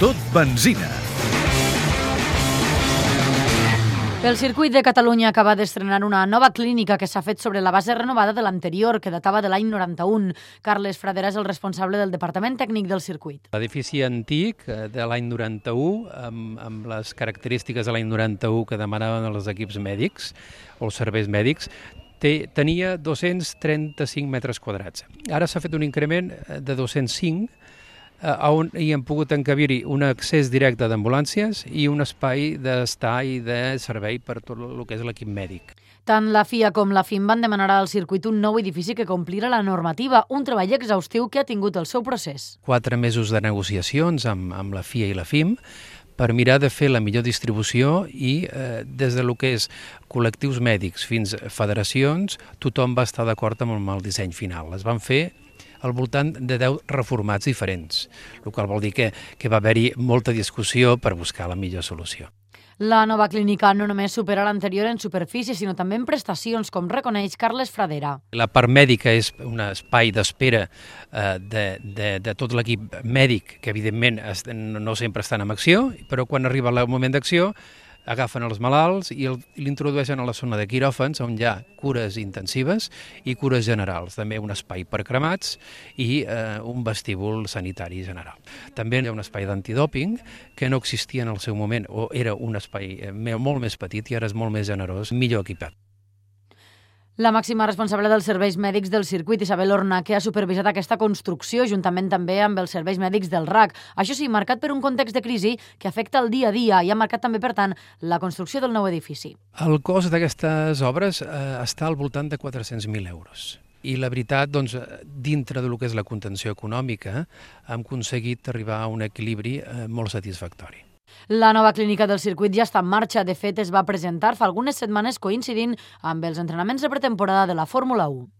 tot benzina. El circuit de Catalunya acaba d'estrenar una nova clínica que s'ha fet sobre la base renovada de l'anterior, que datava de l'any 91. Carles Fradera és el responsable del Departament Tècnic del circuit. L'edifici antic eh, de l'any 91, amb, amb les característiques de l'any 91 que demanaven els equips mèdics o els serveis mèdics, té, tenia 235 metres quadrats. Ara s'ha fet un increment eh, de 205 eh, on hi han pogut encabir-hi un accés directe d'ambulàncies i un espai d'estar i de servei per tot el que és l'equip mèdic. Tant la FIA com la FIM van demanar al circuit un nou edifici que complira la normativa, un treball exhaustiu que ha tingut el seu procés. Quatre mesos de negociacions amb, amb la FIA i la FIM per mirar de fer la millor distribució i eh, des de lo que és col·lectius mèdics fins a federacions, tothom va estar d'acord amb el disseny final. Es van fer al voltant de 10 reformats diferents, el qual vol dir que, que va haver-hi molta discussió per buscar la millor solució. La nova clínica no només supera l'anterior en superfície, sinó també en prestacions, com reconeix Carles Fradera. La part mèdica és un espai d'espera eh, de, de, de tot l'equip mèdic, que evidentment no sempre estan en acció, però quan arriba el moment d'acció agafen els malalts i l'introdueixen a la zona de quiròfans, on hi ha cures intensives i cures generals. També un espai per cremats i eh, un vestíbul sanitari general. També hi ha un espai d'antidòping que no existia en el seu moment, o era un espai eh, molt més petit i ara és molt més generós, millor equipat. La màxima responsable dels serveis mèdics del circuit, Isabel Orna, que ha supervisat aquesta construcció juntament també amb els serveis mèdics del RAC. Això sí, marcat per un context de crisi que afecta el dia a dia i ha marcat també, per tant, la construcció del nou edifici. El cost d'aquestes obres eh, està al voltant de 400.000 euros. I la veritat, doncs, dintre del que és la contenció econòmica, hem aconseguit arribar a un equilibri eh, molt satisfactori. La nova clínica del circuit ja està en marxa. De fet, es va presentar fa algunes setmanes coincidint amb els entrenaments de pretemporada de la Fórmula 1.